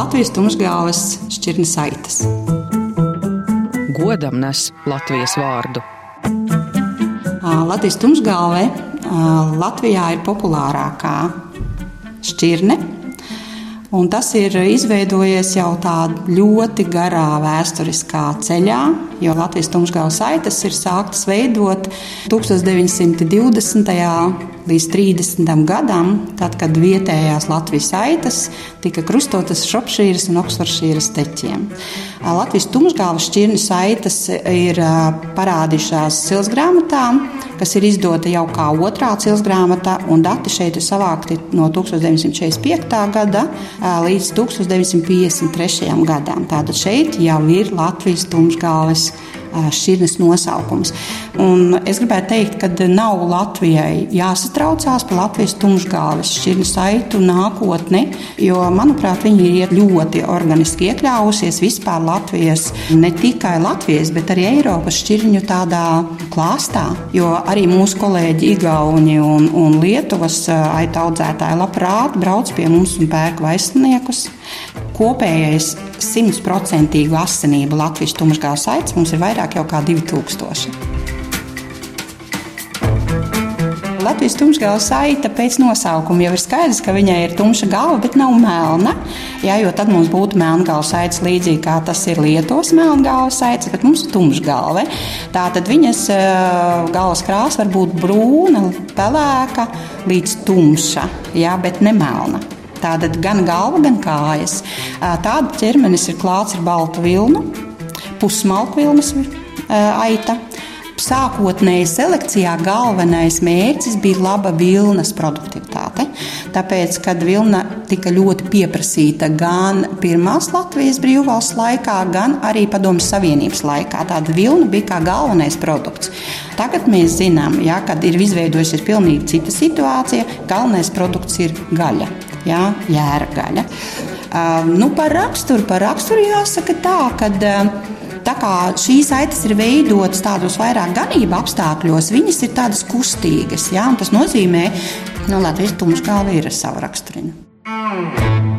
Latvijas tumšgāles šķirnes saites. Godam nes Latvijas vārdu. Latvijas tumšgāle Latvijā ir populārākā šķirne Un tas ir izveidojies jau tādā ļoti garā vēsturiskā ceļā, jo Latvijas tumšgājas saites ir sāktas veidot 1920. līdz 30. gadam, tad, kad vietējās Latvijas saites tika krustotas Šopšīras un Oksforšīras teķiem. Latvijas tumšgājas šķirņu saites ir parādījušās silsgrāmatā, kas ir izdota jau kā otrā cilsgrāmata, un dati šeit ir savākti no 1945. gada līdz 1953. gadam. Tātad šeit jau ir Latvijas tumšgāles šķirnes nosaukums. Un es gribētu teikt, ka nav Latvijai jāsatraucās par Latvijas tumšgāles šķirņu saitu nākotni, jo, manuprāt, viņi ir ļoti organiski iekļāvusies vispār Latvijas, ne tikai Latvijas, bet arī Eiropas šķirņu tādā klāstā, jo arī mūsu kolēģi Igauni un, un Lietuvas aitu audzētāji labprāt brauc pie mums un pērk vaisniekus. Kopējais simtprocentīgu asinību Latvijas tumšgāles aitas mums ir vairāk kā 2000. Latvijas tumšgāla saita pēc nosaukuma jau ir skaidrs, ka viņai ir tumša galva, bet nav melna. Jā, jo tad mums būtu melngāla saits līdzīgi kā tas ir Lietuvas melngāla saits, bet mums ir tumšgalve. Tātad viņas galvas krāsa var būt brūna, pelēka līdz tumša, jā, bet ne melna. Tātad gan galva, gan kājas. Tāda ķermenis ir klāts ar baltu vilnu, pusmalku vilnas aita. Sākotnēji selekcijā galvenais mērķis bija laba vilnas produktivitāte. Tāpēc, kad vilna tika ļoti pieprasīta gan pirmās Latvijas brīvvalsts laikā, gan arī Padomju Savienības laikā, tāda vilna bija kā galvenais produkts. Tagad mēs zinām, ja, kad ir izveidojusies pilnīgi cita situācija, galvenais produkts ir gaļa jā, jēra gaļa. Uh, nu, par raksturu, par raksturu jāsaka tā, ka uh, tā kā šīs aitas ir veidotas tādos vairāk ganību apstākļos, viņas ir tādas kustīgas. Jā, tas nozīmē, ka nu, Latvijas tumšgāla ir ar savu raksturiņu.